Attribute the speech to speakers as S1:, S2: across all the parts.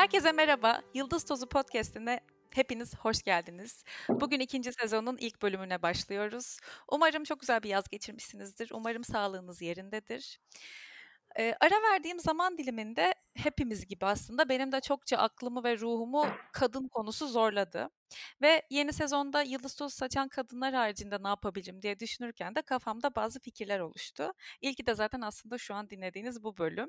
S1: Herkese merhaba. Yıldız Tozu Podcast'ine hepiniz hoş geldiniz. Bugün ikinci sezonun ilk bölümüne başlıyoruz. Umarım çok güzel bir yaz geçirmişsinizdir. Umarım sağlığınız yerindedir. Ee, ara verdiğim zaman diliminde hepimiz gibi aslında benim de çokça aklımı ve ruhumu kadın konusu zorladı. Ve yeni sezonda yıldız tozu saçan kadınlar haricinde ne yapabilirim diye düşünürken de kafamda bazı fikirler oluştu. İlki de zaten aslında şu an dinlediğiniz bu bölüm.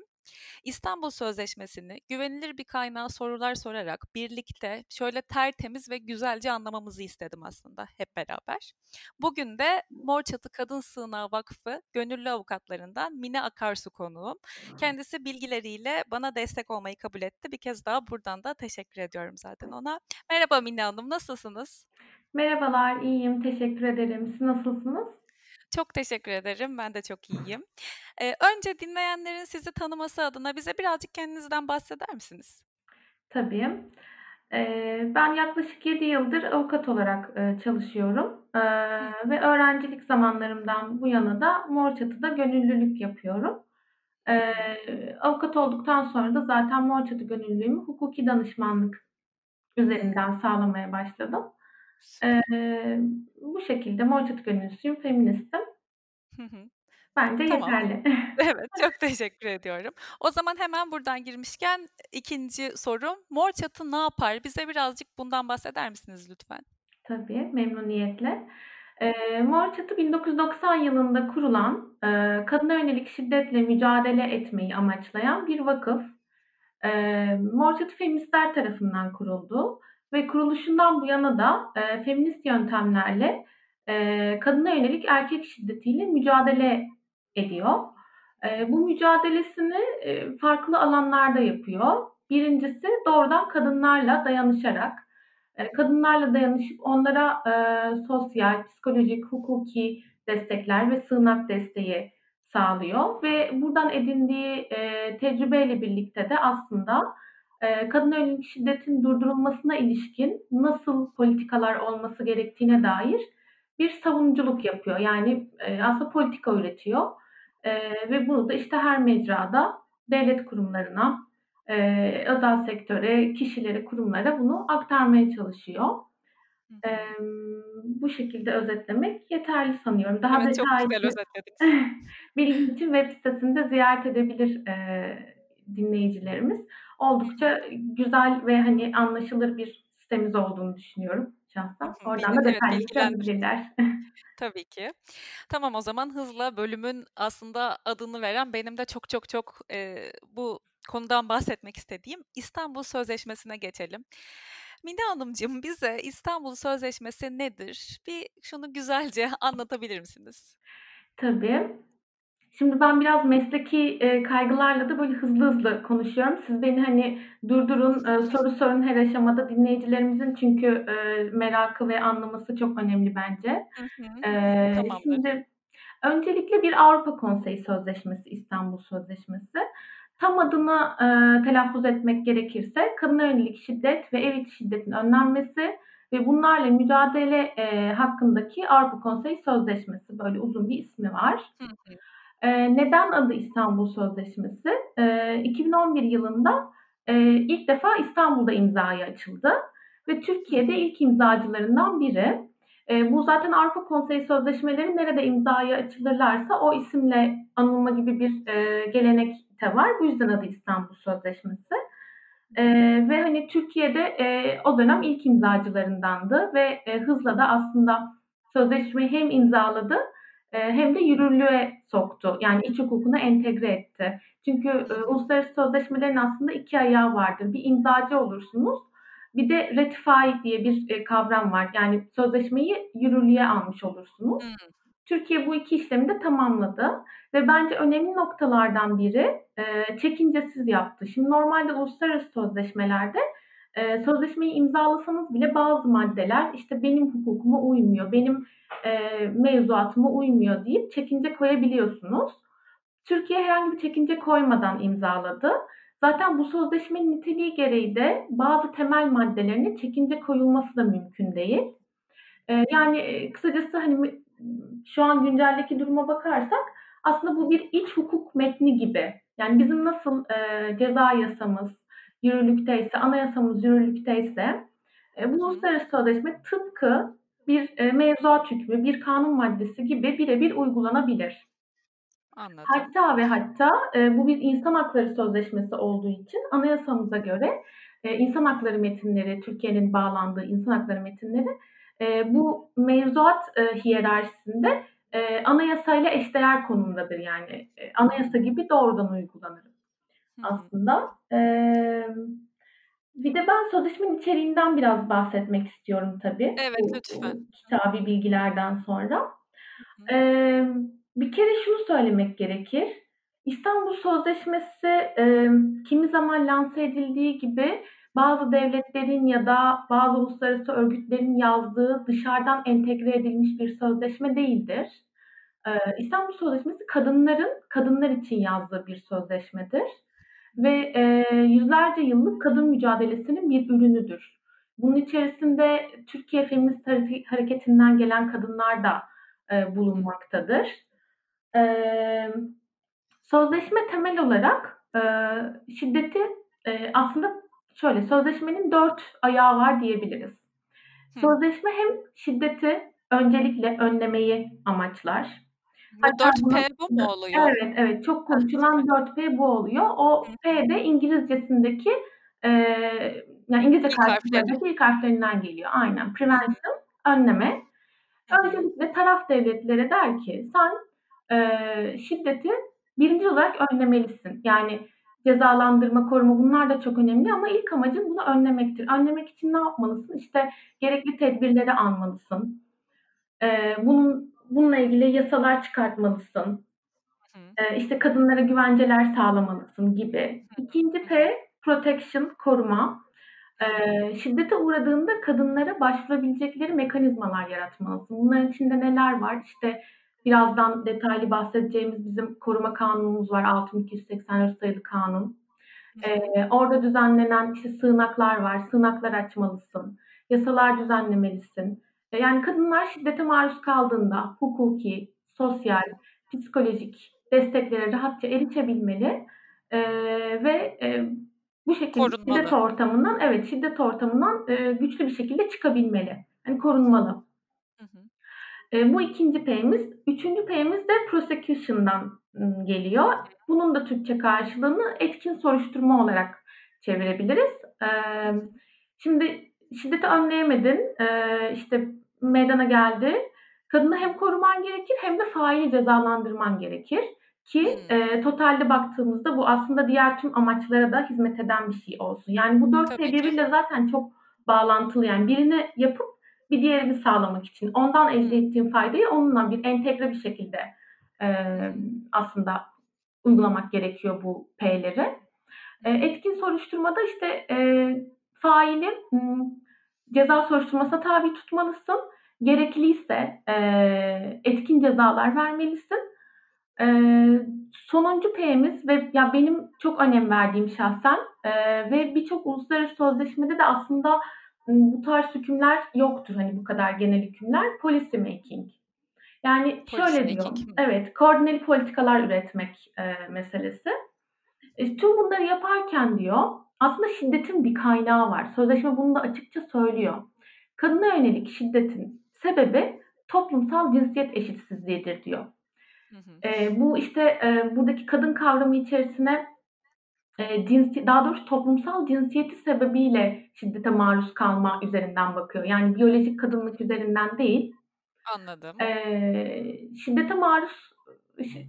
S1: İstanbul Sözleşmesi'ni güvenilir bir kaynağa sorular sorarak birlikte şöyle tertemiz ve güzelce anlamamızı istedim aslında hep beraber. Bugün de Mor Çatı Kadın Sığınağı Vakfı gönüllü avukatlarından Mine Akarsu konuğum. Kendisi bilgileriyle bana destek olmayı kabul etti. Bir kez daha buradan da teşekkür ediyorum zaten ona. Merhaba Mine Hanım, nasılsınız?
S2: Merhabalar, iyiyim. Teşekkür ederim. Siz nasılsınız?
S1: Çok teşekkür ederim. Ben de çok iyiyim. Ee, önce dinleyenlerin sizi tanıması adına bize birazcık kendinizden bahseder misiniz?
S2: Tabii. Ee, ben yaklaşık 7 yıldır avukat olarak e, çalışıyorum. Ee, ve öğrencilik zamanlarımdan bu yana da Morçatı'da gönüllülük yapıyorum. Ee, avukat olduktan sonra da zaten Morçatı gönüllülüğümü hukuki danışmanlık üzerinden sağlamaya başladım. Ee, bu şekilde Morçatı gönüllüsüyüm, feministim. Bence tamam. yeterli.
S1: evet, çok teşekkür ediyorum. O zaman hemen buradan girmişken ikinci sorum. Mor Çatı ne yapar? Bize birazcık bundan bahseder misiniz lütfen?
S2: Tabii, memnuniyetle. E, Mor Çatı 1990 yılında kurulan, e, kadına yönelik şiddetle mücadele etmeyi amaçlayan bir vakıf. E, Mor Çatı feministler tarafından kuruldu ve kuruluşundan bu yana da e, feminist yöntemlerle e, kadına yönelik erkek şiddetiyle mücadele ediyor. E, bu mücadelesini e, farklı alanlarda yapıyor. Birincisi doğrudan kadınlarla dayanışarak, e, kadınlarla dayanışıp onlara e, sosyal, psikolojik, hukuki destekler ve sığınak desteği sağlıyor ve buradan edindiği e, tecrübeyle birlikte de aslında e, kadın yönelik şiddetin durdurulmasına ilişkin nasıl politikalar olması gerektiğine dair bir savunuculuk yapıyor. Yani e, aslında politika üretiyor e, ve bunu da işte her mecrada devlet kurumlarına, e, özel sektöre, kişilere, kurumlara bunu aktarmaya çalışıyor. E, bu şekilde özetlemek yeterli sanıyorum.
S1: Daha evet, detaylı çok güzel özetlediniz.
S2: bilgi için web sitesinde ziyaret edebilir e, dinleyicilerimiz. Oldukça güzel ve hani anlaşılır bir sitemiz olduğunu düşünüyorum şahsen. Oradan da detaylı evet,
S1: Tabii ki. Tamam o zaman hızla bölümün aslında adını veren benim de çok çok çok e, bu konudan bahsetmek istediğim İstanbul Sözleşmesi'ne geçelim. Mine Hanımcığım bize İstanbul Sözleşmesi nedir? Bir şunu güzelce anlatabilir misiniz?
S2: Tabii. Şimdi ben biraz mesleki e, kaygılarla da böyle hızlı hızlı konuşuyorum. Siz beni hani durdurun, e, soru sorun her aşamada dinleyicilerimizin çünkü e, merakı ve anlaması çok önemli bence. Hı hı. E, şimdi öncelikle bir Avrupa Konseyi Sözleşmesi, İstanbul Sözleşmesi. Tam adını e, telaffuz etmek gerekirse kadına yönelik şiddet ve ev içi şiddetin önlenmesi ve bunlarla mücadele e, hakkındaki Avrupa Konseyi Sözleşmesi böyle uzun bir ismi var. Hı hı. E, neden adı İstanbul Sözleşmesi? E, 2011 yılında e, ilk defa İstanbul'da imzaya açıldı ve Türkiye'de ilk imzacılarından biri. E, bu zaten Avrupa Konseyi Sözleşmeleri nerede imzaya açılırlarsa o isimle anılma gibi bir e, gelenek de var. Bu yüzden adı İstanbul Sözleşmesi. E, ve hani Türkiye'de e, o dönem ilk imzacılarındandı ve e, hızla da aslında sözleşmeyi hem imzaladı e, hem de yürürlüğe soktu. Yani iç hukukuna entegre etti. Çünkü e, uluslararası sözleşmelerin aslında iki ayağı vardır. Bir imzacı olursunuz. Bir de ratify diye bir e, kavram var. Yani sözleşmeyi yürürlüğe almış olursunuz. Hmm. Türkiye bu iki işlemi de tamamladı ve bence önemli noktalardan biri e, çekincesiz yaptı. Şimdi normalde uluslararası sözleşmelerde e, sözleşmeyi imzalasanız bile bazı maddeler işte benim hukukuma uymuyor, benim e, mevzuatıma uymuyor deyip çekince koyabiliyorsunuz. Türkiye herhangi bir çekince koymadan imzaladı. Zaten bu sözleşmenin niteliği gereği de bazı temel maddelerine çekince koyulması da mümkün değil. E, yani kısacası hani şu an günceldeki duruma bakarsak aslında bu bir iç hukuk metni gibi. Yani bizim nasıl e, ceza yasamız, yürürlükteyse, anayasamız yürürlükteyse e, bu uluslararası sözleşme tıpkı bir e, mevzuat hükmü, bir kanun maddesi gibi birebir uygulanabilir.
S1: Anladım.
S2: Hatta ve hatta e, bu bir insan hakları sözleşmesi olduğu için anayasamıza göre e, insan hakları metinleri, Türkiye'nin bağlandığı insan hakları metinleri e, bu mevzuat e, hiyerarşisinde e, anayasayla eşdeğer konumdadır. Yani e, anayasa gibi doğrudan uygulanır aslında. E, bir de ben sözleşmenin içeriğinden biraz bahsetmek istiyorum tabii.
S1: Evet, bu, lütfen.
S2: Kitabi bilgilerden sonra. Hı. bir kere şunu söylemek gerekir. İstanbul Sözleşmesi e, kimi zaman lanse edildiği gibi bazı devletlerin ya da bazı uluslararası örgütlerin yazdığı dışarıdan entegre edilmiş bir sözleşme değildir. E, İstanbul Sözleşmesi kadınların kadınlar için yazdığı bir sözleşmedir ve e, yüzlerce yıllık kadın mücadelesinin bir ürünüdür. Bunun içerisinde Türkiye Feminist Hareketi'nden gelen kadınlar da e, bulunmaktadır. E, sözleşme temel olarak e, şiddeti e, aslında şöyle sözleşmenin dört ayağı var diyebiliriz. Sözleşme hem şiddeti öncelikle önlemeyi amaçlar.
S1: Bu 4P bu mu oluyor?
S2: Evet, evet. Çok konuşulan 4P bu oluyor. O P de İngilizcesindeki e, yani İngilizce ilk karşılıklarındaki ilk harflerinden geliyor. Aynen. Prevention, önleme. Öncelikle taraf devletlere der ki sen e, şiddeti birinci olarak önlemelisin. Yani cezalandırma, koruma bunlar da çok önemli ama ilk amacın bunu önlemektir. Önlemek için ne yapmalısın? İşte gerekli tedbirleri almalısın. E, bunun bununla ilgili yasalar çıkartmalısın. Hı. İşte kadınlara güvenceler sağlamalısın gibi. İkinci P protection, koruma. Ee, şiddete uğradığında kadınlara başvurabilecekleri mekanizmalar yaratmalısın. Bunların içinde neler var? İşte birazdan detaylı bahsedeceğimiz bizim koruma kanunumuz var. 6284 sayılı kanun. Ee, orada düzenlenen işte sığınaklar var. Sığınaklar açmalısın. Yasalar düzenlemelisin. E, yani kadınlar şiddete maruz kaldığında hukuki, sosyal, psikolojik desteklere rahatça erişebilmeli e, ve e, bu şekilde Korunmalı. şiddet ortamından evet şiddet ortamından e, güçlü bir şekilde çıkabilmeli. Yani korunmalı. Hı hı. E, bu ikinci P'miz. Üçüncü P'miz de prosecution'dan geliyor. Bunun da Türkçe karşılığını etkin soruşturma olarak çevirebiliriz. E, şimdi şiddeti önleyemedin, e, işte meydana geldi. Kadını hem koruman gerekir hem de faili cezalandırman gerekir. Ki e, totalde baktığımızda bu aslında diğer tüm amaçlara da hizmet eden bir şey olsun. Yani bu dört şey birbiriyle zaten çok bağlantılı. Yani birini yapıp bir diğerini sağlamak için ondan elde ettiğim faydayı onunla bir entegre bir şekilde e, aslında uygulamak gerekiyor bu P'leri. E, etkin soruşturmada işte e, faili ceza soruşturmasına tabi tutmalısın. Gerekliyse e, etkin cezalar vermelisin. E, sonuncu P'miz ve ya benim çok önem verdiğim şahsen e, ve birçok uluslararası sözleşmede de aslında bu tarz hükümler yoktur hani bu kadar genel hükümler. Policy making. Yani Policy şöyle diyor. Making. Evet, koordineli politikalar üretmek e, meselesi. E, tüm bunları yaparken diyor aslında şiddetin bir kaynağı var. Sözleşme bunu da açıkça söylüyor. Kadına yönelik şiddetin sebebi toplumsal cinsiyet eşitsizliğidir diyor. Hı hı. E, bu işte e, buradaki kadın kavramı içerisine e, cinsi, daha doğrusu toplumsal cinsiyeti sebebiyle şiddete maruz kalma üzerinden bakıyor. Yani biyolojik kadınlık üzerinden değil.
S1: Anladım.
S2: E, şiddete maruz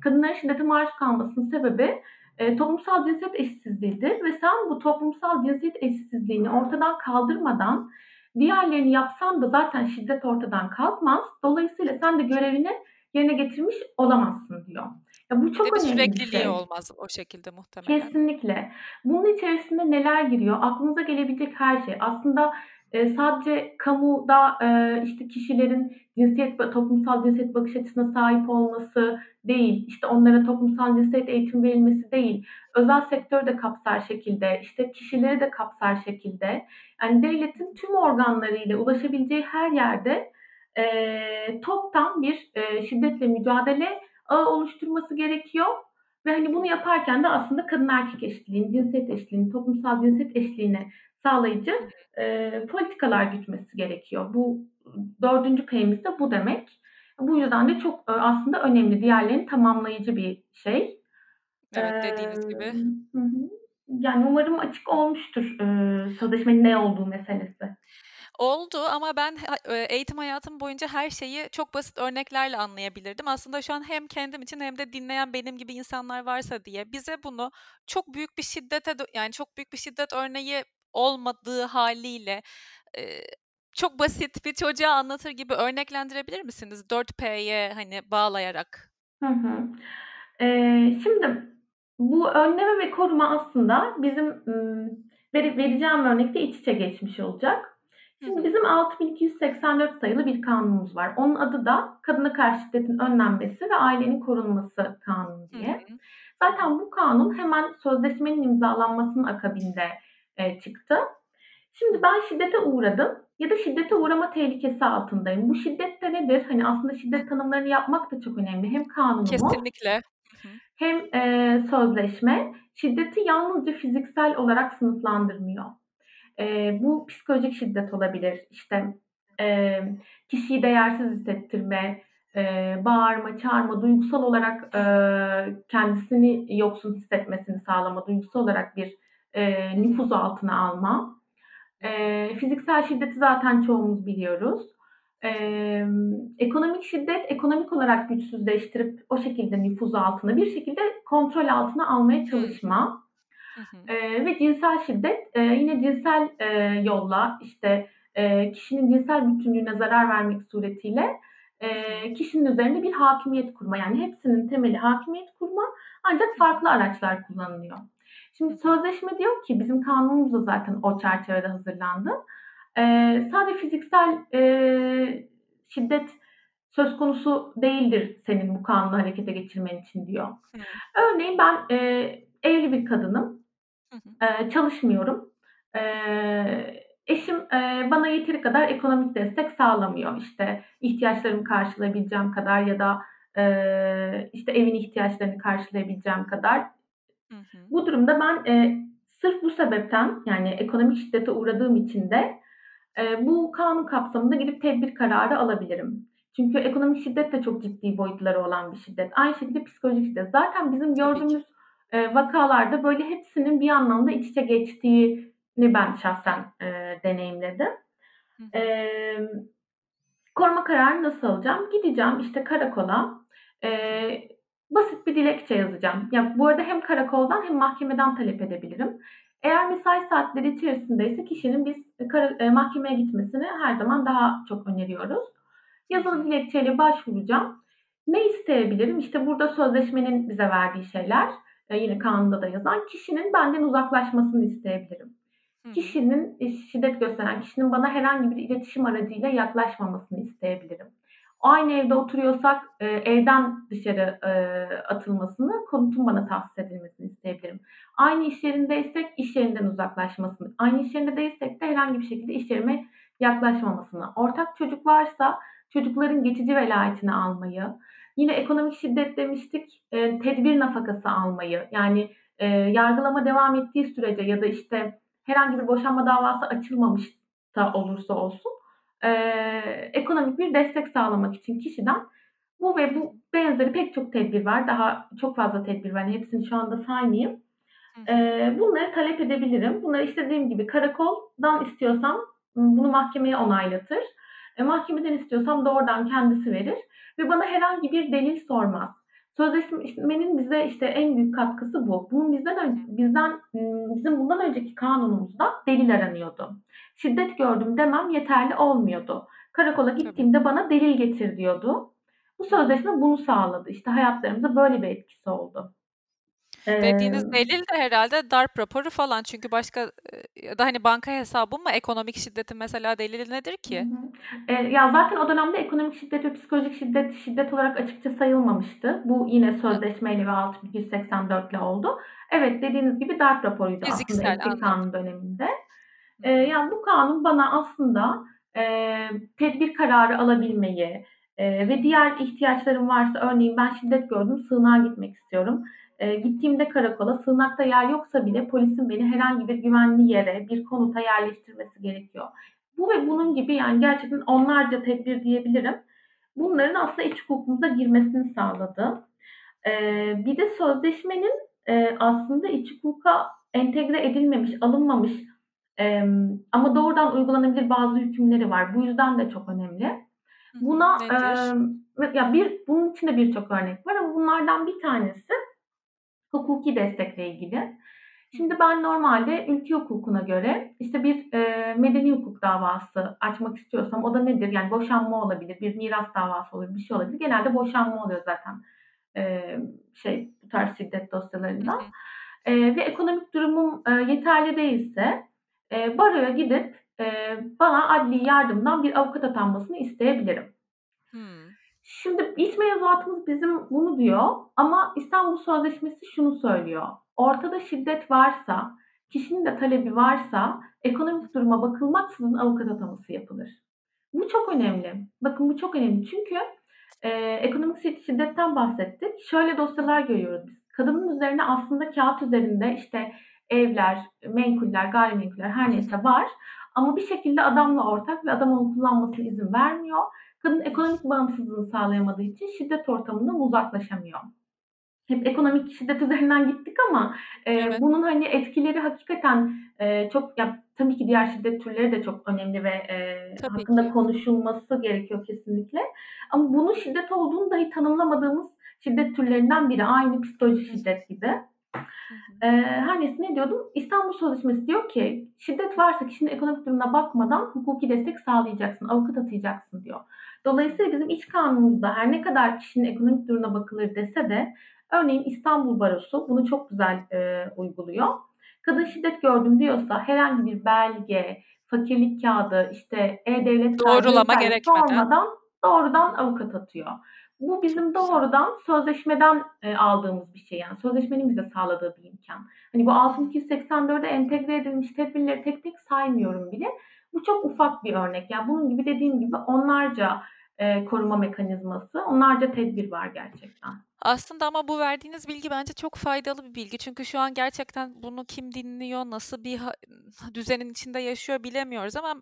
S2: kadınların şiddete maruz kalmasının sebebi e, toplumsal cinsiyet eşitsizliğidir ve sen bu toplumsal cinsiyet eşitsizliğini ortadan kaldırmadan diğerlerini yapsan da zaten şiddet ortadan kalkmaz. Dolayısıyla sen de görevini yerine getirmiş olamazsın diyor.
S1: Ya bu çok önemli bir sürekliliği şey. olmaz o şekilde muhtemelen.
S2: Kesinlikle. Bunun içerisinde neler giriyor? Aklınıza gelebilecek her şey. Aslında e, sadece kamuda e, işte kişilerin cinsiyet toplumsal cinsiyet bakış açısına sahip olması değil, işte onlara toplumsal cinsiyet eğitim verilmesi değil, özel sektör de kapsar şekilde, işte kişileri de kapsar şekilde, yani devletin tüm organlarıyla ulaşabileceği her yerde e, toptan bir e, şiddetle mücadele ağı oluşturması gerekiyor. Ve hani bunu yaparken de aslında kadın erkek eşitliğini, cinsiyet eşitliğini, toplumsal cinsiyet eşitliğini sağlayıcı e, politikalar gütmesi gerekiyor. Bu dördüncü P'miz de bu demek. Bu yüzden de çok aslında önemli. Diğerlerini tamamlayıcı bir şey.
S1: Evet dediğiniz gibi. Hı
S2: hı. Yani umarım açık olmuştur e, sözleşmenin ne olduğu meselesi.
S1: Oldu ama ben eğitim hayatım boyunca her şeyi çok basit örneklerle anlayabilirdim. Aslında şu an hem kendim için hem de dinleyen benim gibi insanlar varsa diye bize bunu çok büyük bir şiddete yani çok büyük bir şiddet örneği olmadığı haliyle çok basit bir çocuğa anlatır gibi örneklendirebilir misiniz? 4P'ye hani bağlayarak.
S2: Hı hı. Ee, şimdi bu önleme ve koruma aslında bizim ım, vereceğim örnekte iç içe geçmiş olacak. Şimdi bizim 6284 sayılı bir kanunumuz var. Onun adı da Kadına Karşı Şiddetin Önlenmesi ve Ailenin Korunması Kanunu diye. Zaten bu kanun hemen sözleşmenin imzalanmasının akabinde e, çıktı. Şimdi ben şiddete uğradım ya da şiddete uğrama tehlikesi altındayım. Bu şiddet de nedir? Hani aslında şiddet tanımlarını yapmak da çok önemli. Hem kanunu
S1: Kesinlikle.
S2: hem e, sözleşme şiddeti yalnızca fiziksel olarak sınıflandırmıyor. E, bu psikolojik şiddet olabilir. İşte e, kişiyi değersiz hissettirme, e, bağırma, çağırma, duygusal olarak e, kendisini yoksun hissetmesini sağlama, duygusal olarak bir e, nüfuz altına alma. E, fiziksel şiddeti zaten çoğumuz biliyoruz. E, ekonomik şiddet, ekonomik olarak güçsüzleştirip o şekilde nüfuz altına, bir şekilde kontrol altına almaya çalışma. E, ve cinsel şiddet e, yine cinsel e, yolla işte e, kişinin cinsel bütünlüğüne zarar vermek suretiyle e, kişinin üzerinde bir hakimiyet kurma. Yani hepsinin temeli hakimiyet kurma ancak farklı araçlar kullanılıyor. Şimdi sözleşme diyor ki bizim kanunumuz da zaten o çerçevede hazırlandı. E, sadece fiziksel e, şiddet söz konusu değildir senin bu kanunu harekete geçirmen için diyor. Hı. Örneğin ben e, evli bir kadınım e, çalışmıyorum. E, eşim e, bana yeteri kadar ekonomik destek sağlamıyor. İşte ihtiyaçlarımı karşılayabileceğim kadar ya da e, işte evin ihtiyaçlarını karşılayabileceğim kadar. Hı hı. Bu durumda ben e, sırf bu sebepten yani ekonomik şiddete uğradığım için de e, bu kanun kapsamında gidip tedbir kararı alabilirim. Çünkü ekonomik şiddet de çok ciddi boyutları olan bir şiddet. Aynı şekilde psikolojik şiddet. Zaten bizim gördüğümüz e, vakalarda böyle hepsinin bir anlamda iç içe geçtiğini ben şahsen e, deneyimledim. E, koruma kararı nasıl alacağım? Gideceğim işte karakola. E, basit bir dilekçe yazacağım. Ya bu arada hem karakoldan hem mahkemeden talep edebilirim. Eğer mesai saatleri içerisindeyse kişinin biz kara, e, mahkemeye gitmesini her zaman daha çok öneriyoruz. Yazılı dilekçeyle başvuracağım. Ne isteyebilirim? İşte burada sözleşmenin bize verdiği şeyler yine kanunda da yazan kişinin benden uzaklaşmasını isteyebilirim. Hı. Kişinin e, şiddet gösteren kişinin bana herhangi bir iletişim aracıyla yaklaşmamasını isteyebilirim. Aynı evde oturuyorsak e, evden dışarı e, atılmasını, konutun bana tahsis edilmesini isteyebilirim. Aynı iş yerindeysek iş yerinden uzaklaşmasını, aynı iş yerinde değilsek de herhangi bir şekilde iş yerime yaklaşmamasını. Ortak çocuk varsa çocukların geçici velayetini almayı, Yine ekonomik şiddet demiştik, e, tedbir nafakası almayı yani e, yargılama devam ettiği sürece ya da işte herhangi bir boşanma davası açılmamış da olursa olsun e, ekonomik bir destek sağlamak için kişiden bu ve bu benzeri pek çok tedbir var. Daha çok fazla tedbir var. Hepsini şu anda saymayayım. E, bunları talep edebilirim. Bunları istediğim gibi karakoldan istiyorsam bunu mahkemeye onaylatır. E, mahkemeden istiyorsam doğrudan kendisi verir ve bana herhangi bir delil sormaz. Sözleşmenin bize işte en büyük katkısı bu. Bunun bizden önce, bizden bizim bundan önceki kanunumuzda delil aranıyordu. Şiddet gördüm demem yeterli olmuyordu. Karakola gittiğimde bana delil getir diyordu. Bu sözleşme bunu sağladı. İşte hayatlarımıza böyle bir etkisi oldu.
S1: Dediğiniz delil de herhalde darp raporu falan. Çünkü başka ya da hani banka hesabı mı ekonomik şiddetin mesela delili nedir ki?
S2: E, ya zaten o dönemde ekonomik şiddet ve psikolojik şiddet şiddet olarak açıkça sayılmamıştı. Bu yine sözleşmeyle ve 6184 ile oldu. Evet dediğiniz gibi darp raporuydu Fiziksel, aslında eski kanun döneminde. E, yani bu kanun bana aslında e, tedbir kararı alabilmeyi e, ve diğer ihtiyaçlarım varsa örneğin ben şiddet gördüm sığınağa gitmek istiyorum e, gittiğimde karakola sığınakta yer yoksa bile polisin beni herhangi bir güvenli yere, bir konuta yerleştirmesi gerekiyor. Bu ve bunun gibi yani gerçekten onlarca tedbir diyebilirim. Bunların aslında iç hukukumuza girmesini sağladı. Ee, bir de sözleşmenin e, aslında iç hukuka entegre edilmemiş, alınmamış e, ama doğrudan uygulanabilir bazı hükümleri var. Bu yüzden de çok önemli. Buna e, ya bir bunun içinde birçok örnek var ama bunlardan bir tanesi hukuki destekle ilgili. Şimdi ben normalde ülke hukukuna göre işte bir e, medeni hukuk davası açmak istiyorsam o da nedir? Yani boşanma olabilir, bir miras davası olabilir, bir şey olabilir. Genelde boşanma oluyor zaten e, şey bu tarz şiddet dosyalarında. E, ve ekonomik durumum e, yeterli değilse e, baroya gidip e, bana adli yardımdan bir avukat atanmasını isteyebilirim. Şimdi iç mevzuatımız bizim bunu diyor ama İstanbul Sözleşmesi şunu söylüyor. Ortada şiddet varsa, kişinin de talebi varsa ekonomik duruma bakılmaksızın avukat ataması yapılır. Bu çok önemli. Bakın bu çok önemli çünkü e, ekonomik şiddetten bahsettik. Şöyle dosyalar görüyoruz biz. Kadının üzerine aslında kağıt üzerinde işte evler, menkuller, gayrimenkuller her neyse var. Ama bir şekilde adamla ortak ve adam onu kullanmasına izin vermiyor. Kadın ekonomik bağımsızlığını sağlayamadığı için şiddet ortamından uzaklaşamıyor hep ekonomik şiddet üzerinden gittik ama e, evet. bunun hani etkileri hakikaten e, çok ya tabii ki diğer şiddet türleri de çok önemli ve e, hakkında ki. konuşulması gerekiyor kesinlikle. Ama bunun şiddet olduğunu dahi tanımlamadığımız şiddet türlerinden biri. Aynı psikolojik şiddet gibi. Ee, her neyse ne diyordum? İstanbul Sözleşmesi diyor ki şiddet varsa kişinin ekonomik durumuna bakmadan hukuki destek sağlayacaksın, avukat atayacaksın diyor. Dolayısıyla bizim iç kanunumuzda her ne kadar kişinin ekonomik durumuna bakılır dese de Örneğin İstanbul Barosu bunu çok güzel e, uyguluyor. Kadın şiddet gördüm diyorsa herhangi bir belge, fakirlik kağıdı, işte e-devlet
S1: doğrulama gerekmeden
S2: sormadan doğrudan avukat atıyor. Bu bizim doğrudan sözleşmeden e, aldığımız bir şey yani sözleşmenin bize sağladığı bir imkan. Hani bu 6284'e entegre edilmiş tedbirleri tek tek saymıyorum bile. Bu çok ufak bir örnek. Yani bunun gibi dediğim gibi onlarca e, koruma mekanizması, onlarca tedbir var gerçekten.
S1: Aslında ama bu verdiğiniz bilgi bence çok faydalı bir bilgi. Çünkü şu an gerçekten bunu kim dinliyor, nasıl bir düzenin içinde yaşıyor bilemiyoruz ama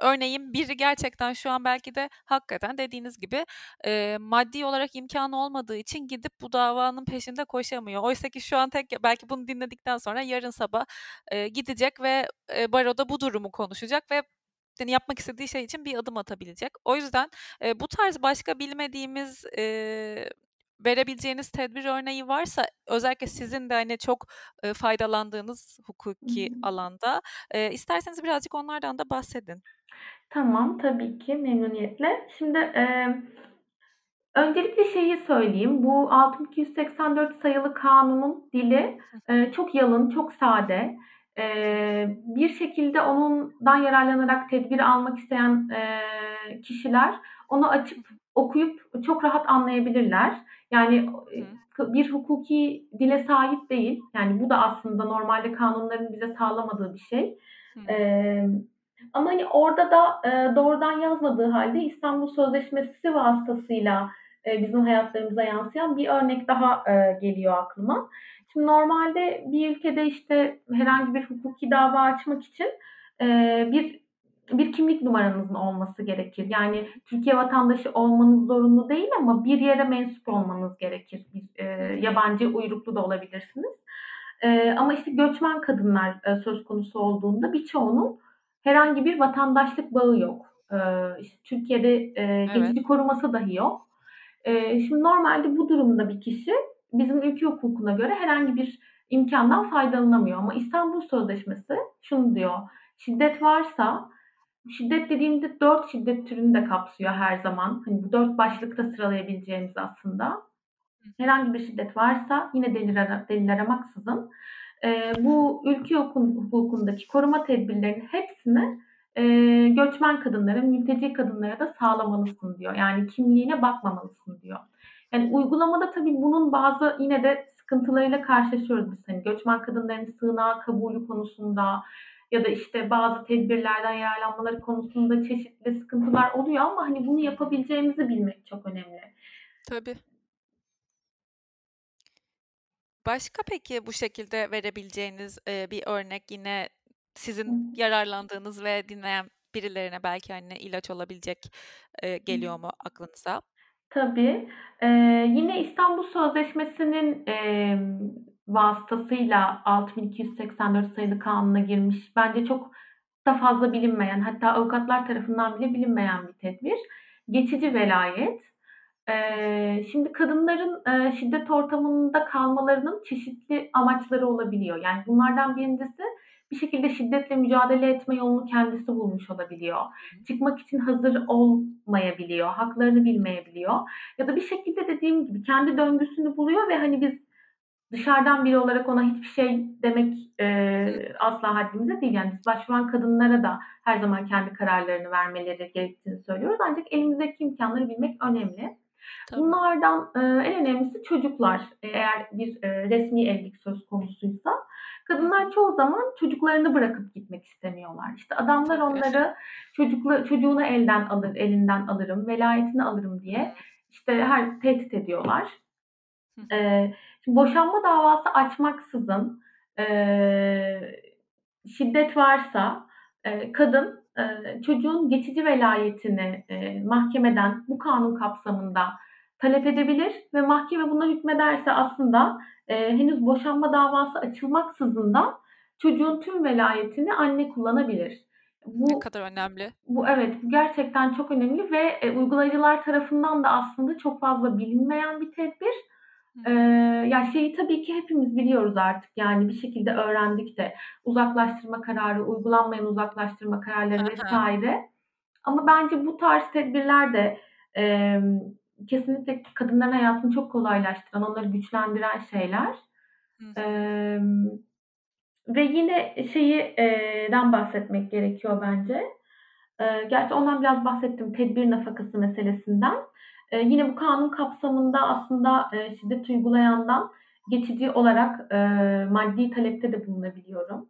S1: örneğin biri gerçekten şu an belki de hakikaten dediğiniz gibi e, maddi olarak imkanı olmadığı için gidip bu davanın peşinde koşamıyor. Oysa ki şu an tek belki bunu dinledikten sonra yarın sabah e, gidecek ve e, baroda bu durumu konuşacak ve yani yapmak istediği şey için bir adım atabilecek. O yüzden e, bu tarz başka bilmediğimiz e, verebileceğiniz tedbir örneği varsa özellikle sizin de hani çok e, faydalandığınız hukuki Hı-hı. alanda e, isterseniz birazcık onlardan da bahsedin.
S2: Tamam tabii ki memnuniyetle. Şimdi e, öncelikle şeyi söyleyeyim. Bu 6284 sayılı kanunun dili e, çok yalın, çok sade. E, bir şekilde onundan yararlanarak tedbir almak isteyen e, kişiler onu açıp okuyup çok rahat anlayabilirler. Yani Hı. bir hukuki dile sahip değil. Yani bu da aslında normalde kanunların bize sağlamadığı bir şey. Ee, ama hani orada da e, doğrudan yazmadığı halde İstanbul Sözleşmesi vasıtasıyla e, bizim hayatlarımıza yansıyan bir örnek daha e, geliyor aklıma. Şimdi normalde bir ülkede işte herhangi bir hukuki dava açmak için e, bir bir kimlik numaranızın olması gerekir. Yani Türkiye vatandaşı olmanız zorunlu değil ama bir yere mensup olmanız gerekir. Bir, e, yabancı uyruklu da olabilirsiniz. E, ama işte göçmen kadınlar e, söz konusu olduğunda birçoğunun herhangi bir vatandaşlık bağı yok. E, işte Türkiye'de e, geçici evet. koruması dahi yok. E, şimdi normalde bu durumda bir kişi bizim ülke hukukuna göre herhangi bir imkandan faydalanamıyor. Ama İstanbul Sözleşmesi şunu diyor. Şiddet varsa Şiddet dediğimde dört şiddet türünü de kapsıyor her zaman. Hani bu dört başlıkta sıralayabileceğimiz aslında. Herhangi bir şiddet varsa yine delil, ara, delil aramaksızın e, bu ülke hukukundaki koruma tedbirlerinin hepsini e, göçmen kadınlara, mülteci kadınlara da sağlamalısın diyor. Yani kimliğine bakmamalısın diyor. Yani uygulamada tabii bunun bazı yine de sıkıntılarıyla karşılaşıyoruz biz. Hani göçmen kadınların sığınağa kabulü konusunda, ya da işte bazı tedbirlerden yararlanmaları konusunda çeşitli sıkıntılar oluyor ama hani bunu yapabileceğimizi bilmek çok önemli.
S1: Tabii. Başka peki bu şekilde verebileceğiniz, eee, bir örnek yine sizin yararlandığınız ve dinleyen birilerine belki, hani, ilaç olabilecek, eee, geliyor mu aklınıza?
S2: Tabii. Eee, yine İstanbul Sözleşmesi'nin, emm, vasıtasıyla 6284 sayılı kanuna girmiş, bence çok da fazla bilinmeyen, hatta avukatlar tarafından bile bilinmeyen bir tedbir. Geçici velayet. Eee, şimdi kadınların, eee, şiddet ortamında kalmalarının çeşitli amaçları olabiliyor. Yani bunlardan birincisi bir şekilde şiddetle mücadele etme yolunu kendisi bulmuş olabiliyor. Çıkmak için hazır olmayabiliyor, haklarını bilmeyebiliyor ya da bir şekilde dediğim gibi kendi döngüsünü buluyor ve hani biz dışarıdan biri olarak ona hiçbir şey demek, eee, asla haddimize değil. Yani biz başvuran kadınlara da her zaman kendi kararlarını vermeleri gerektiğini söylüyoruz. Ancak elimizdeki imkânları bilmek önemli.
S1: Tabii.
S2: Bunlardan, eee, en önemlisi çocuklar. Eğer bir, eee, resmî evlilik söz konusuysa kadınlar çoğu zaman çocuklarını bırakıp gitmek istemiyorlar. İşte adamlar onları çocukla çocuğunu elden alır elinden alırım, velayetini alırım diye, işte, her tehdit ediyorlar. Eee, şimdi boşanma davası açmaksızın, eee, şiddet varsa, eee, kadın, eee, çocuğun geçici velayetini, eee, mahkemeden bu kanun kapsamında talep edebilir ve mahkeme buna hükmederse aslında, eee, henüz boşanma davası açılmaksızın da çocuğun tüm velayetini anne kullanabilir.
S1: Ne
S2: Bu
S1: kadar önemli.
S2: bu evet, bu gerçekten çok önemli ve, eee, uygulayıcılar tarafından da aslında çok fazla bilinmeyen bir tedbir.
S1: Hı.
S2: ya, şeyi tabii ki hepimiz biliyoruz artık, yani, bir şekilde öğrendik de uzaklaştırma kararı, uygulanmayan uzaklaştırma kararları vs.
S1: hı.
S2: ama bence bu tarz tedbirler de, emm, kesinlikle kadınların hayatını çok kolaylaştıran, onları güçlendiren şeyler.
S1: Hı
S2: ve yine şeyi eee, den bahsetmek gerekiyor bence. Eee, gerçi ondan biraz bahsettim, tedbir nafakası meselesinden. Eee, yine bu kanun kapsamında aslında, eee, şiddet uygulayandan geçici olarak, eee, maddi talepte de bulunabiliyorum.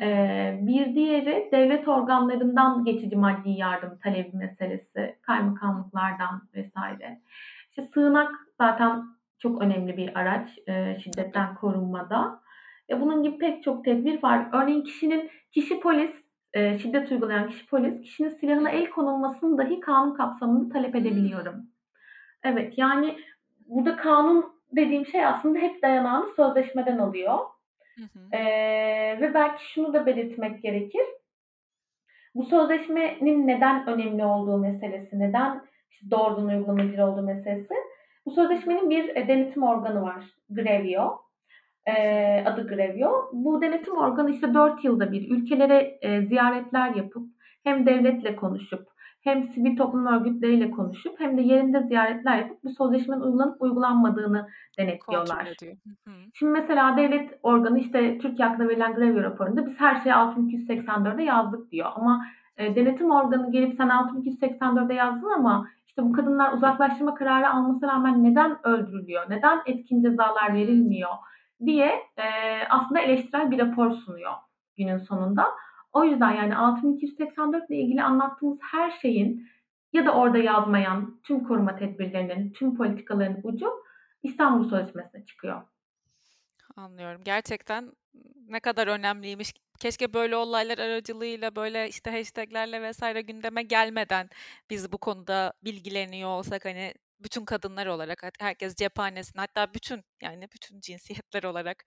S2: Eee, bir diğeri devlet organlarından geçici maddi yardım talebi meselesi, kaymakamlıklardan vs. İşte, sığınak zaten çok önemli bir araç,
S1: Tabii.
S2: şiddetten korunmada. E, bunun gibi pek çok tedbir var. Örneğin kişinin kişi polis, eee, şiddet uygulayan kişi polis, kişinin silahına el konulmasını dahi kanun kapsamında talep edebiliyorum. Evet, yani, burada kanun dediğim şey aslında hep dayanağını sözleşmeden alıyor.
S1: Hı hı.
S2: Eee, ve belki şunu da belirtmek gerekir. Bu sözleşmenin neden önemli olduğu meselesi, neden işte doğrudan uygulanabilir olduğu meselesi. Bu sözleşmenin bir, eee, denetim organı var, Grevio. Eee, adı Grevio. Bu denetim organı, işte, 4 yılda bir ülkelere, eee, ziyaretler yapıp hem devletle konuşup hem sivil toplum örgütleriyle konuşup hem de yerinde ziyaretler yapıp bu sözleşmenin uygulanıp uygulanmadığını denetliyorlar. Şimdi mesela devlet organı, işte, Türkiye hakkında verilen Grevio raporunda biz her şeyi 6284'e yazdık diyor. Ama, eee, denetim organı gelip sen 6284'e yazdın ama, işte, bu kadınlar uzaklaştırma kararı almasına rağmen neden öldürülüyor, neden etkin cezalar verilmiyor? diye, eee, aslında eleştirel bir rapor sunuyor günün sonunda. O yüzden, yani, 6284 ile ilgili anlattığımız her şeyin ya da orada yazmayan tüm koruma tedbirlerinin, tüm politikaların ucu İstanbul Sözleşmesi'ne çıkıyor.
S1: Anlıyorum. Gerçekten ne kadar önemliymiş. Keşke böyle olaylar aracılığıyla, böyle, işte, hashtag'lerle vs. gündeme gelmeden biz bu konuda bilgileniyor olsak, hani, bütün kadınlar olarak, herkes cephanesinde, hatta bütün, yani, bütün cinsiyetler olarak,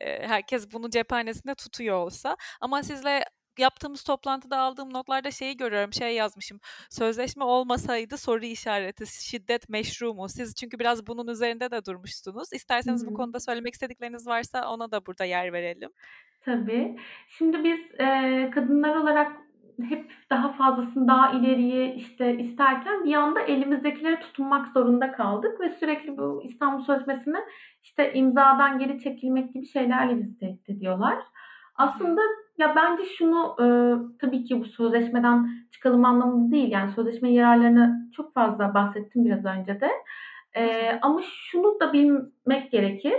S1: herkes bunu cephanesinde tutuyor olsa ama sizle yaptığımız toplantıda aldığım notlarda şeyi görüyorum, şey yazmışım, "Sözleşme olmasaydı soru işareti, şiddet meşru mu?" Siz çünkü biraz bunun üzerinde de durmuştunuz. İsterseniz bu
S2: hı.
S1: konuda söylemek istedikleriniz varsa ona da burada yer verelim.
S2: Tabii. Şimdi biz, eee, kadınlar olarak hep daha fazlasını, daha ileriyi, işte, isterken bir anda elimizdekileri tutunmak zorunda kaldık ve sürekli bu İstanbul Sözleşmesi'ne, işte, imzadan geri çekilmek gibi şeylerle bizi tehdit ediyorlar. Aslında ya, bence şunu, ııı, tabii ki bu sözleşmeden çıkalım anlamında değil, yani, sözleşmenin yararlarını çok fazla bahsettim biraz önce de.
S1: Hı.
S2: ama şunu da bilmek gerekir.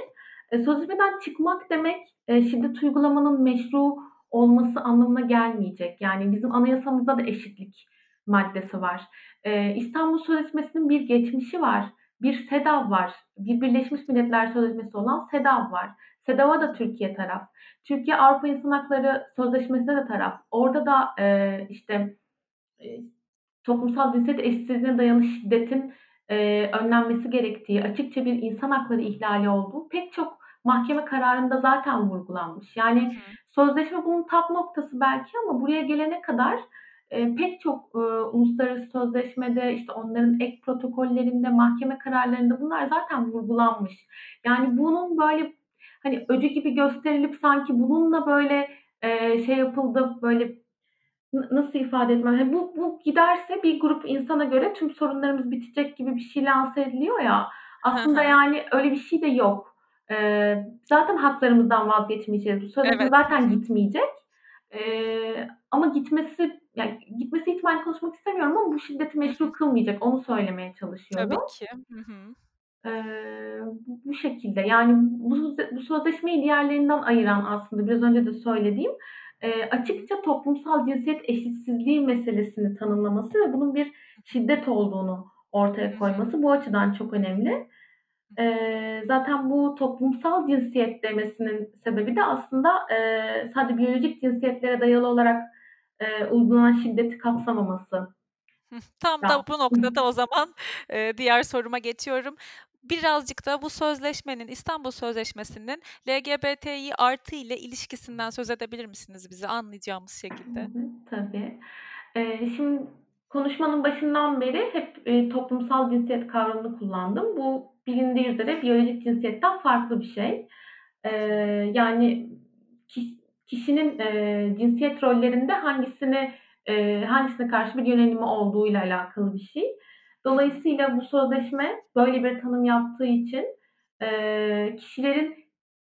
S2: Eee, sözleşmeden çıkmak demek, eee, şiddet uygulamanın meşru olması anlamına gelmeyecek. Yani, bizim anayasamızda da eşitlik maddesi var. Eee, İstanbul Sözleşmesi'nin bir geçmişi var. bir SEDAV var. Bir Birleşmiş Milletler Sözleşmesi olan SEDAV var. SEDAV'a da Türkiye taraf. Türkiye Avrupa İnsan Hakları Sözleşmesi'ne de taraf. Orada da e, işte e, toplumsal cinsiyet eşitsizliğine dayalı şiddetin e, önlenmesi gerektiği, açıkça bir insan hakları ihlali olduğu pek çok mahkeme kararında zaten vurgulanmış. Yani sözleşme bunun tap noktası belki ama buraya gelene kadar e, pek çok e, uluslararası sözleşmede işte onların ek protokollerinde, mahkeme kararlarında bunlar zaten vurgulanmış. Yani bunun böyle hani öcü gibi gösterilip sanki bununla böyle e, şey yapıldı böyle nasıl ifade etmem? Yani bu, bu giderse bir grup insana göre tüm sorunlarımız bitecek gibi bir şey lanse ediliyor ya. Aslında yani öyle bir şey de yok. Ee, zaten haklarımızdan vazgeçmeyeceğiz. Bu sözleşme evet. zaten gitmeyecek. Ee, ama gitmesi yani gitmesi ihtimali konuşmak istemiyorum ama bu şiddeti meşru kılmayacak. Onu söylemeye çalışıyorum.
S1: Tabii ki. Hı hı.
S2: Ee, bu, bu şekilde. Yani bu, bu sözleşmeyi diğerlerinden ayıran aslında biraz önce de söylediğim e, açıkça toplumsal cinsiyet eşitsizliği meselesini tanımlaması ve bunun bir şiddet olduğunu ortaya koyması bu açıdan çok önemli. E, zaten bu toplumsal cinsiyet demesinin sebebi de aslında e, sadece biyolojik cinsiyetlere dayalı olarak e, uygulanan şiddeti kapsamaması.
S1: Tam da bu noktada o zaman e, diğer soruma geçiyorum birazcık da bu sözleşmenin İstanbul Sözleşmesi'nin LGBTİ artı ile ilişkisinden söz edebilir misiniz bize anlayacağımız şekilde?
S2: Tabii. Ee, şimdi konuşmanın başından beri hep e, toplumsal cinsiyet kavramını kullandım. Bu bilindiği üzere biyolojik cinsiyetten farklı bir şey. Ee, yani kişinin e, cinsiyet rollerinde hangisini e, hangisine karşı bir yönelimi olduğuyla alakalı bir şey. Dolayısıyla bu sözleşme böyle bir tanım yaptığı için e, kişilerin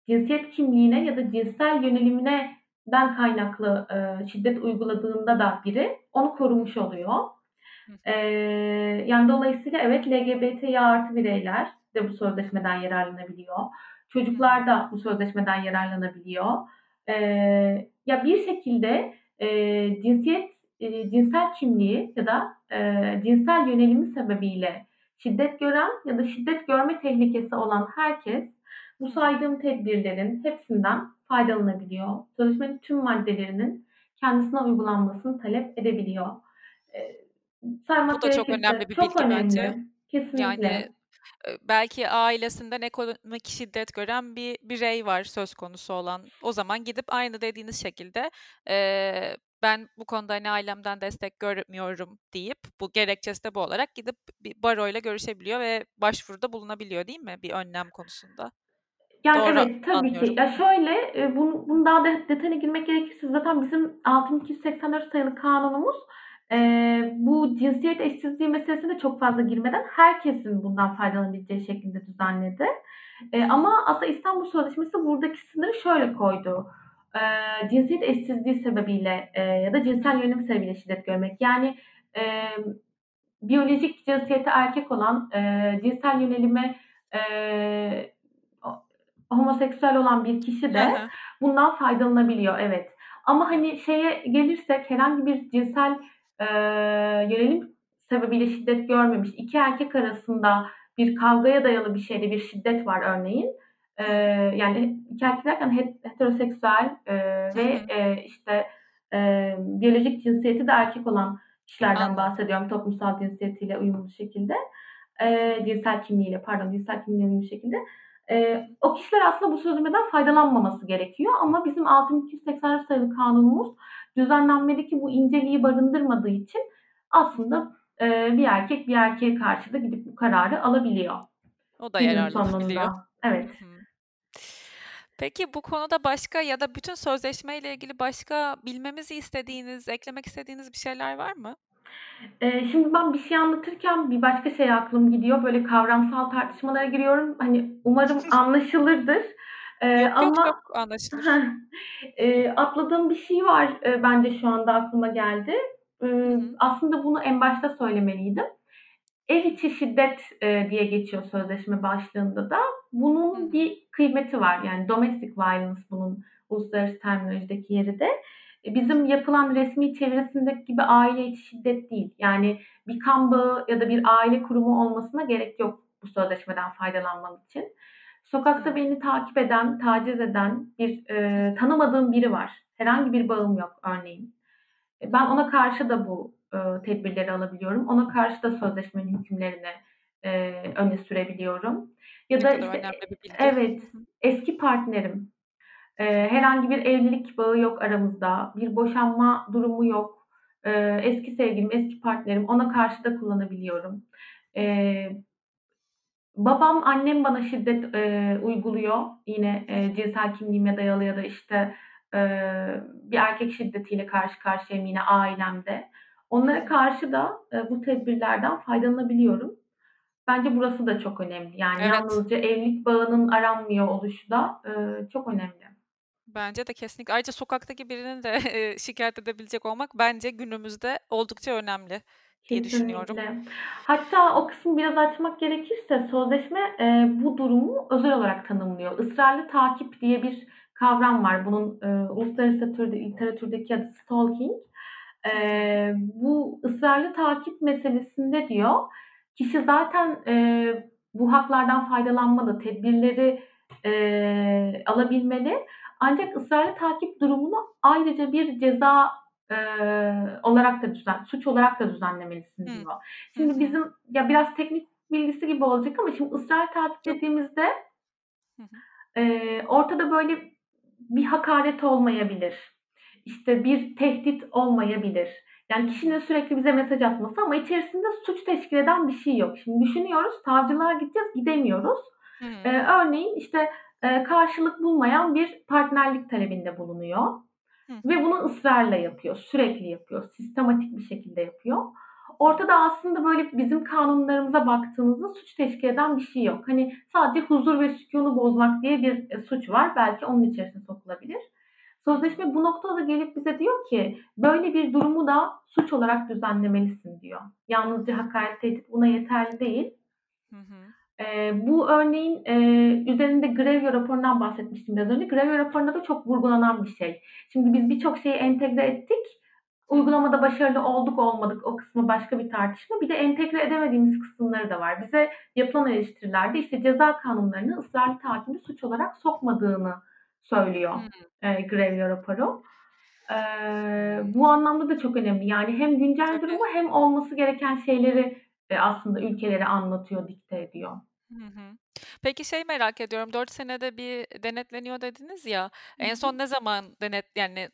S2: cinsiyet kimliğine ya da cinsel yönelimine den kaynaklı e, şiddet uyguladığında da biri onu korumuş oluyor. E, yani dolayısıyla evet LGBTİ artı bireyler de bu sözleşmeden yararlanabiliyor. Çocuklar da bu sözleşmeden yararlanabiliyor. E, ya bir şekilde e, cinsiyet e, cinsel kimliği ya da e, cinsel yönelimi sebebiyle şiddet gören ya da şiddet görme tehlikesi olan herkes bu saydığım tedbirlerin hepsinden faydalanabiliyor. Sözleşmenin tüm maddelerinin kendisine uygulanmasını talep edebiliyor.
S1: E, bu da çok önemli bir çok bilgi önemli. bence.
S2: Kesinlikle. Yani
S1: belki ailesinden ekonomik şiddet gören bir birey var söz konusu olan. O zaman gidip aynı dediğiniz şekilde e, ben bu konuda hani ailemden destek görmüyorum deyip bu gerekçesi de bu olarak gidip bir baroyla görüşebiliyor ve başvuruda bulunabiliyor değil mi bir önlem konusunda?
S2: Yani Doğru evet tabii anlıyorum. ki. Ya şöyle e, bunu, bunu daha da detayına girmek gerekirse zaten bizim 6284 sayılı kanunumuz e, bu cinsiyet eşitsizliği meselesine çok fazla girmeden herkesin bundan faydalanabileceği şekilde düzenledi. E, ama aslında İstanbul Sözleşmesi buradaki sınırı şöyle koydu e, cinsiyet eşsizliği sebebiyle e, ya da cinsel yönelim sebebiyle şiddet görmek. Yani e, biyolojik cinsiyeti erkek olan, e, cinsel yönelimi e, homoseksüel olan bir kişi de bundan faydalanabiliyor. Evet. Ama hani şeye gelirsek herhangi bir cinsel e, yönelim sebebiyle şiddet görmemiş iki erkek arasında bir kavgaya dayalı bir şeyde bir şiddet var örneğin e, yani iki erkek derken heteroseksüel e, ve e, işte e, biyolojik cinsiyeti de erkek olan kişilerden bahsediyorum toplumsal cinsiyetiyle uyumlu şekilde. E, cinsel kimliğiyle pardon cinsel kimliğiyle uyumlu şekilde. E, o kişiler aslında bu sözleşmeden faydalanmaması gerekiyor ama bizim 6284 sayılı kanunumuz düzenlenmedeki bu inceliği barındırmadığı için aslında e, bir erkek bir erkeğe karşı da gidip bu kararı alabiliyor.
S1: O da yararlanabiliyor.
S2: Evet. Hı-hı.
S1: Peki bu konuda başka ya da bütün sözleşmeyle ilgili başka bilmemizi istediğiniz, eklemek istediğiniz bir şeyler var mı?
S2: Ee, şimdi ben bir şey anlatırken bir başka şey aklım gidiyor. Böyle kavramsal tartışmalara giriyorum. Hani umarım anlaşılırdır.
S1: Ee, yok, ama yok, yok anlaşılır.
S2: e, atladığım bir şey var e, bence şu anda aklıma geldi. E, aslında bunu en başta söylemeliydim. Ev içi şiddet e, diye geçiyor sözleşme başlığında da. Bunun bir kıymeti var. Yani domestic violence bunun uluslararası terminolojideki yeri de. E, bizim yapılan resmi çevresindeki gibi aile içi şiddet değil. Yani bir kan bağı ya da bir aile kurumu olmasına gerek yok bu sözleşmeden faydalanmam için. Sokakta beni takip eden, taciz eden bir e, tanımadığım biri var. Herhangi bir bağım yok örneğin. E, ben ona karşı da bu e, tedbirleri alabiliyorum. Ona karşı da sözleşmenin hükümlerini e, öne sürebiliyorum. Ya da işte evet eski partnerim e, herhangi bir evlilik bağı yok aramızda. Bir boşanma durumu yok. E, eski sevgilim, eski partnerim ona karşı da kullanabiliyorum. E, babam, annem bana şiddet e, uyguluyor. Yine e, cinsel kimliğime dayalı ya da işte e, bir erkek şiddetiyle karşı karşıyayım yine ailemde. Onlara karşı da e, bu tedbirlerden faydalanabiliyorum. Bence burası da çok önemli. Yani evet. yalnızca evlilik bağının aranmıyor oluşu da e, çok önemli.
S1: Bence de kesinlikle. Ayrıca sokaktaki birini de e, şikayet edebilecek olmak bence günümüzde oldukça önemli diye düşünüyorum.
S2: Hatta o kısmı biraz açmak gerekirse sözleşme e, bu durumu özel olarak tanımlıyor. Israrlı takip diye bir kavram var. Bunun e, uluslararası literatürdeki adı stalking. E, bu ısrarlı takip meselesinde diyor kişi zaten e, bu haklardan faydalanmalı, tedbirleri e, alabilmeli. Ancak ısrarlı takip durumunu ayrıca bir ceza e, olarak da düzen, suç olarak da düzenlemelisin diyor. Hı. Şimdi bizim ya biraz teknik bilgisi gibi olacak ama şimdi ısrarlı takip dediğimizde e, ortada böyle bir hakaret olmayabilir. İşte bir tehdit olmayabilir. Yani kişinin sürekli bize mesaj atması ama içerisinde suç teşkil eden bir şey yok. Şimdi düşünüyoruz, savcılığa gideceğiz, gidemiyoruz. Hmm. Ee, örneğin işte e, karşılık bulmayan bir partnerlik talebinde bulunuyor. Hmm. Ve bunu ısrarla yapıyor, sürekli yapıyor, sistematik bir şekilde yapıyor. Ortada aslında böyle bizim kanunlarımıza baktığınızda suç teşkil eden bir şey yok. Hani sadece huzur ve sükunu bozmak diye bir e, suç var. Belki onun içerisine sokulabilir. Sözleşme bu noktada gelip bize diyor ki böyle bir durumu da suç olarak düzenlemelisin diyor. Yalnızca hakaret tehdit buna yeterli değil. Hı hı. E, bu örneğin e, üzerinde Grevio raporundan bahsetmiştim biraz önce. Grevio raporunda da çok vurgulanan bir şey. Şimdi biz birçok şeyi entegre ettik. Uygulamada başarılı olduk olmadık o kısmı başka bir tartışma. Bir de entegre edemediğimiz kısımları da var. Bize yapılan eleştirilerde işte ceza kanunlarını ısrarlı takibi suç olarak sokmadığını söylüyor hmm. e, Grevio raporu. E, bu anlamda da çok önemli. Yani hem güncel durumu hem olması gereken şeyleri e, aslında ülkeleri anlatıyor, dikte ediyor. Hı hı.
S1: Peki şey merak ediyorum. 4 senede bir denetleniyor dediniz ya. Hı. En son ne zaman denet yani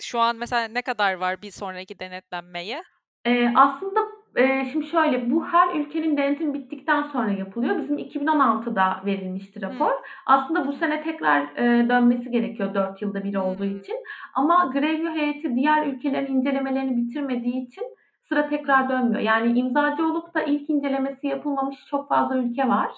S1: şu an mesela ne kadar var bir sonraki denetlenmeye?
S2: Ee, aslında e, şimdi şöyle bu her ülkenin denetim bittikten sonra yapılıyor. Bizim 2016'da verilmişti rapor. Hmm. Aslında bu sene tekrar e, dönmesi gerekiyor 4 yılda bir olduğu için. Ama Grevio heyeti diğer ülkelerin incelemelerini bitirmediği için sıra tekrar dönmüyor. Yani imzacı olup da ilk incelemesi yapılmamış çok fazla ülke var.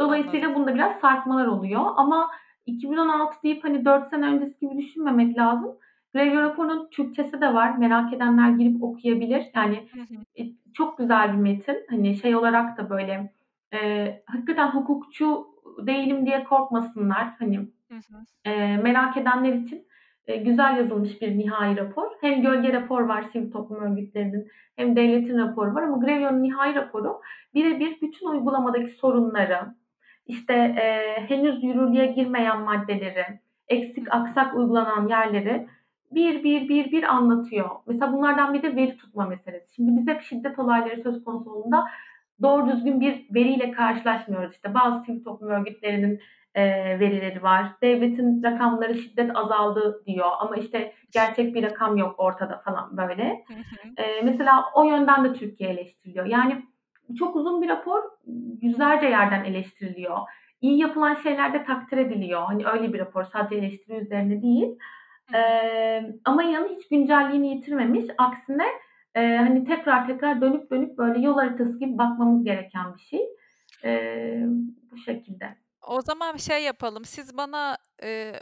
S2: Dolayısıyla Anladım. bunda biraz sarkmalar oluyor. Ama 2016 deyip hani 4 sene öncesi gibi düşünmemek lazım. Grevio raporunun Türkçesi de var. Merak edenler girip okuyabilir. Yani e, çok güzel bir metin. Hani şey olarak da böyle e, hakikaten hukukçu değilim diye korkmasınlar. Hani e, merak edenler için e, güzel yazılmış bir nihai rapor. Hem gölge rapor var sivil toplum örgütlerinin hem devletin raporu var ama Grevio'nun nihai raporu birebir bütün uygulamadaki sorunları, işte e, henüz yürürlüğe girmeyen maddeleri, eksik aksak uygulanan yerleri bir bir bir bir anlatıyor. Mesela bunlardan bir de veri tutma meselesi. Şimdi biz hep şiddet olayları söz konusu olduğunda doğru düzgün bir veriyle karşılaşmıyoruz. İşte bazı sivil toplum örgütlerinin e, verileri var. Devletin rakamları şiddet azaldı diyor ama işte gerçek bir rakam yok ortada falan böyle. E, mesela o yönden de Türkiye eleştiriliyor. Yani çok uzun bir rapor yüzlerce yerden eleştiriliyor. İyi yapılan şeyler de takdir ediliyor. Hani öyle bir rapor sadece eleştiri üzerine değil. Ee, ama yanı hiç güncelliğini yitirmemiş. Aksine e, hani tekrar tekrar dönüp dönüp böyle yol haritası gibi bakmamız gereken bir şey. Ee, bu şekilde.
S1: O zaman bir şey yapalım. Siz bana e,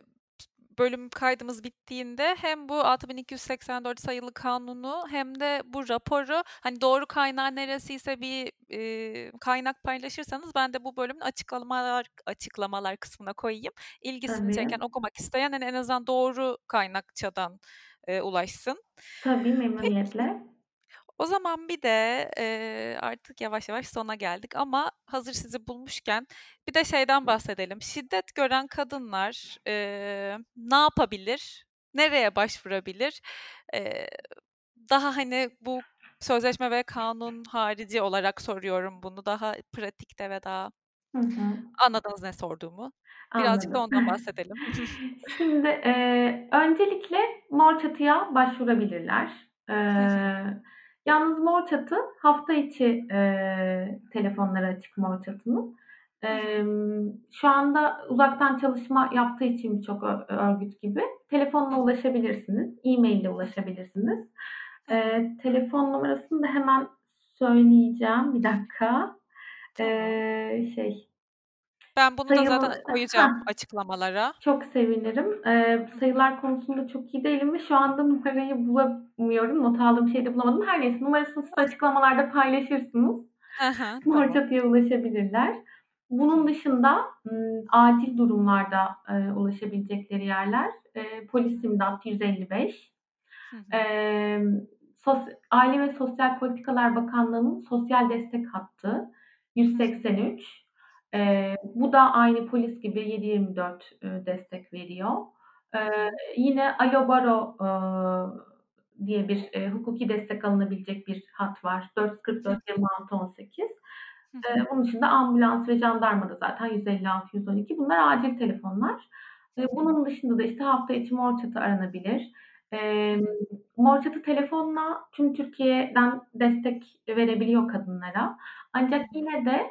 S1: bölüm kaydımız bittiğinde hem bu 6284 sayılı kanunu hem de bu raporu hani doğru kaynağı neresiyse bir e, kaynak paylaşırsanız ben de bu bölümün açıklamalar açıklamalar kısmına koyayım. İlgisini Tabii. çeken okumak isteyen en azından doğru kaynakçadan e, ulaşsın.
S2: Tabii memnuniyetle.
S1: O zaman bir de, eee, artık yavaş yavaş sona geldik ama hazır sizi bulmuşken bir de şeyden bahsedelim. Şiddet gören kadınlar, eee, ne yapabilir? Nereye başvurabilir? Eee, daha, hani, bu sözleşme ve kanun harici olarak soruyorum bunu. Daha pratikte ve daha
S2: Hı hı.
S1: Anladınız ne sorduğumu. Birazcık da
S2: Anladım.
S1: ondan bahsedelim.
S2: Şimdi, eee, öncelikle Mor Çatı'ya başvurabilirler. Eee, yalnız Mor Çatı hafta içi, eee, telefonları açık Mor Çatı'nın. Emm, şu anda uzaktan çalışma yaptığı için birçok örgüt gibi telefonla ulaşabilirsiniz, e-mail ile ulaşabilirsiniz. Eee, telefon numarasını da hemen söyleyeceğim. Bir dakika. Eee, şey
S1: Ben bunu da zaten
S2: sayılı
S1: koyacağım açıklamalara.
S2: çok sevinirim.
S1: Hı.
S2: sayılar konusunda çok iyi değilim ve şu anda numarayı bulamıyorum. Not aldığım şeyi de bulamadım. Her neyse numarasını siz açıklamalarda paylaşırsınız. Mor. Çatı'ya ulaşabilirler. Bunun dışında, acil durumlarda, eee, ulaşabilecekleri yerler,
S1: Hı
S2: Polis. İmdat 155,
S1: Hı hı.
S2: emm, sos Aile ve Sosyal Politikalar Bakanlığı'nın sosyal destek hattı
S1: Hı hı.
S2: 183. Eee, bu da aynı polis gibi 7/24, eee, destek veriyor.
S1: Hı.
S2: yine Alo Baro, ııı, diye bir, eee, hukuki destek alınabilecek bir hat var.
S1: Hı
S2: 444
S1: hı.
S2: 26 18.
S1: Hı
S2: Eee,
S1: hı.
S2: bunun dışında ambulans ve jandarma da zaten 156 112. Bunlar acil telefonlar.
S1: Hı.
S2: bunun dışında da, işte, hafta içi Mor Çatı aranabilir.
S1: Hı.
S2: Mor Çatı telefonla tüm Türkiye'den destek verebiliyor kadınlara. Ancak yine de,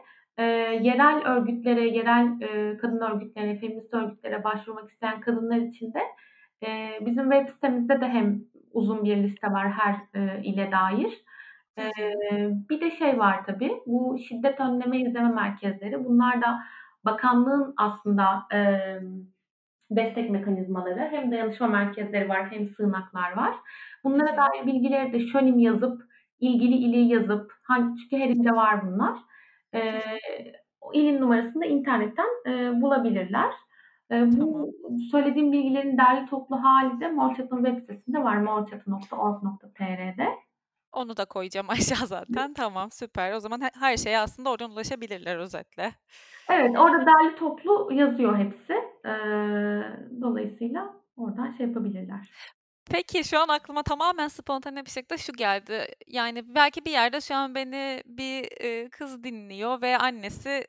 S2: eee, yerel örgütlere, yerel, eee, kadın örgütlerine, feminist örgütlere başvurmak isteyen kadınlar için de, eee, bizim web sitemizde de hem uzun bir liste var her, eee, ile dair. Eee, bir de şey var tabii, bu şiddet önleme izleme merkezleri. Bunlar da bakanlığın aslında, emm, destek mekanizmaları. Hem dayanışma merkezleri var hem sığınaklar var. Bunlara dair bilgileri de şönim yazıp, ilgili ili yazıp, hangi çünkü her ilde var bunlar. O ilin numarasını da internetten, eee, bulabilirler.
S1: Tamam.
S2: bu söylediğim bilgilerin derli toplu hâli de Mor Çatı'nın web sitesinde var morçatı.org.tr'de.
S1: Onu da koyacağım aşağı zaten. Tamam, süper. O zaman he her şeye aslında oradan ulaşabilirler özetle.
S2: Evet, orada derli toplu yazıyor hepsi. Eee, dolayısıyla oradan şey yapabilirler.
S1: Peki, şu an aklıma tamamen spontane bir şekilde şu geldi. Yani, belki bir yerde şu an beni bir, kız dinliyor ve annesi,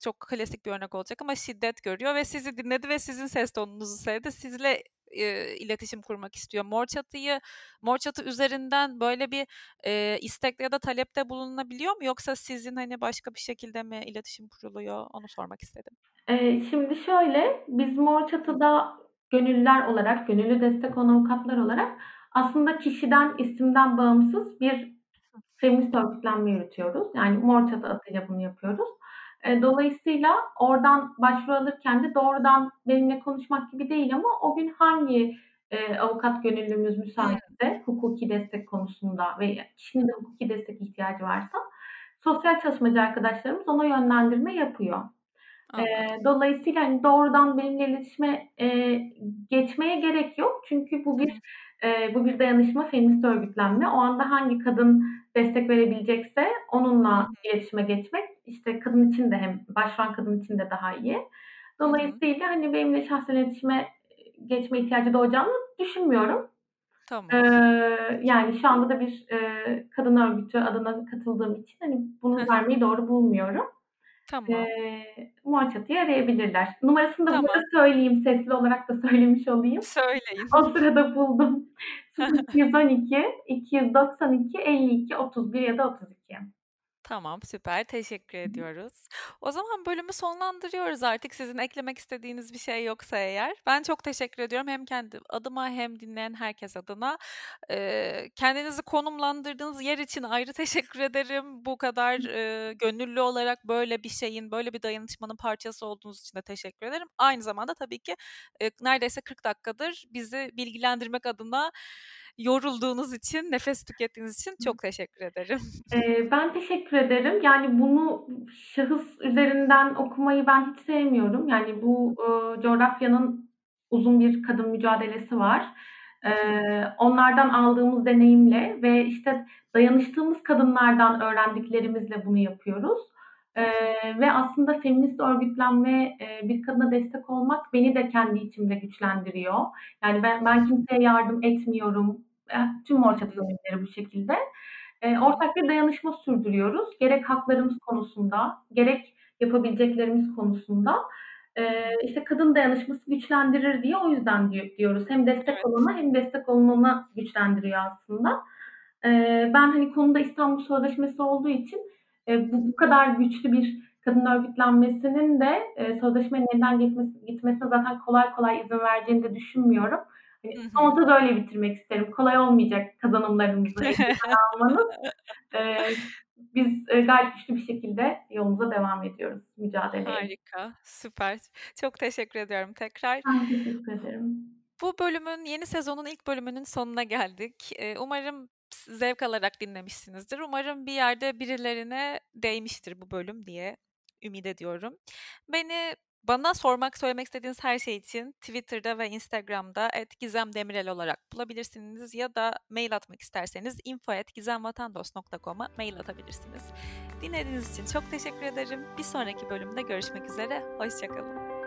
S1: çok klasik bir örnek olacak ama şiddet görüyor ve sizi dinledi ve sizin ses tonunuzu sevdi. Sizle, eee, iletişim kurmak istiyor. Mor Çatı'yı Mor Çatı üzerinden böyle bir, eee, istekte ya da talepte bulunabiliyor mu yoksa sizin, hani, başka bir şekilde mi iletişim kuruluyor? Onu sormak istedim.
S2: Eee, şimdi şöyle, biz Mor. Çatı'da gönüllüler olarak, gönüllü destek olan avukatlar olarak aslında kişiden, isimden bağımsız bir feminist örgütlenme yürütüyoruz. Yani Mor Çatı adıyla bunu yapıyoruz. Eee, dolayısıyla oradan başvuru alırken de doğrudan benimle konuşmak gibi değil ama o gün hangi, eee, avukat gönüllümüz müsaitse hukuki destek konusunda ve kişinin de hukuki destek ihtiyacı varsa sosyal çalışmacı arkadaşlarımız ona yönlendirme yapıyor.
S1: Anladım.
S2: dolayısıyla, hani, doğrudan benimle iletişime, eee, geçmeye gerek yok. Çünkü bu bir, eee, bu bir dayanışma, feminist örgütlenme. O anda hangi kadın destek verebilecekse onunla iletişime geçmek, işte, kadın için de hem başvuran kadın için de daha iyi. Dolayısıyla, hani, benimle şahsen iletişime, geçme ihtiyacı doğacağını düşünmüyorum.
S1: Tamam.
S2: Eee, yani, şu anda da bir, eee, kadın örgütü adına katıldığım için, hani, bunu vermeyi doğru bulmuyorum.
S1: Tamam.
S2: Eee, Mor Çatı'yı arayabilirler. Numarasını da
S1: Tamam.
S2: arada söyleyeyim, sesli olarak da söylemiş olayım.
S1: Söyleyin.
S2: O sırada buldum. 0212 292 52 31 ya da 32.
S1: Tamam, süper. Teşekkür ediyoruz. O zaman bölümü sonlandırıyoruz artık sizin eklemek istediğiniz bir şey yoksa eğer. Ben çok teşekkür ediyorum hem kendi adıma hem dinleyen herkes adına. Eee, kendinizi konumlandırdığınız yer için ayrı teşekkür ederim. Bu kadar, eee, gönüllü olarak böyle bir şeyin, böyle bir dayanışmanın parçası olduğunuz için de teşekkür ederim. Aynı zamanda tabii ki, eee, neredeyse 40 dakikadır bizi bilgilendirmek adına yorulduğunuz için, nefes tükettiğiniz için çok teşekkür ederim.
S2: Eee, ben teşekkür ederim. Yani, bunu şahıs üzerinden okumayı ben hiç sevmiyorum. Yani, bu, ııı, coğrafyanın uzun bir kadın mücadelesi var. Eee, onlardan aldığımız deneyimle ve, işte, dayanıştığımız kadınlardan öğrendiklerimizle bunu yapıyoruz. Eee, ve aslında feminist örgütlenme, eee, bir kadına destek olmak beni de kendi içimde güçlendiriyor. Yani ben ben kimseye yardım etmiyorum. Eh, tüm Çatı bu şekilde. Eee, ortak bir dayanışma sürdürüyoruz. Gerek haklarımız konusunda, gerek yapabileceklerimiz konusunda. Eee, işte, kadın dayanışması güçlendirir diye o yüzden diyo diyoruz. Hem destek
S1: Evet.
S2: olana hem destek olunana güçlendiriyor aslında. Eee, ben, hani, konuda İstanbul Sözleşmesi olduğu için, eee, bu bu kadar güçlü bir kadın örgütlenmesinin de, eee, sözleşmenin elden gitmesi gitmesine zaten kolay kolay izin vereceğini de düşünmüyorum. Hani,
S1: Hı
S2: son
S1: hı.
S2: sözü öyle bitirmek isterim. Kolay olmayacak kazanımlarımızı almanız. Eee, biz, eee, gayet güçlü bir şekilde yolumuza devam ediyoruz, mücadeleye.
S1: Harika, süper. Çok teşekkür ediyorum tekrar.
S2: Ben teşekkür ederim.
S1: Bu bölümün, yeni sezonun ilk bölümünün sonuna geldik. Eee, umarım zevk alarak dinlemişsinizdir. Umarım bir yerde birilerine değmiştir bu bölüm diye ümit ediyorum. Beni bana sormak, söylemek istediğiniz her şey için Twitter'da ve Instagram'da @gizemdemirel olarak bulabilirsiniz ya da mail atmak isterseniz info@gizemvatandos.com'a mail atabilirsiniz. Dinlediğiniz için çok teşekkür ederim. Bir sonraki bölümde görüşmek üzere, hoşça kalın.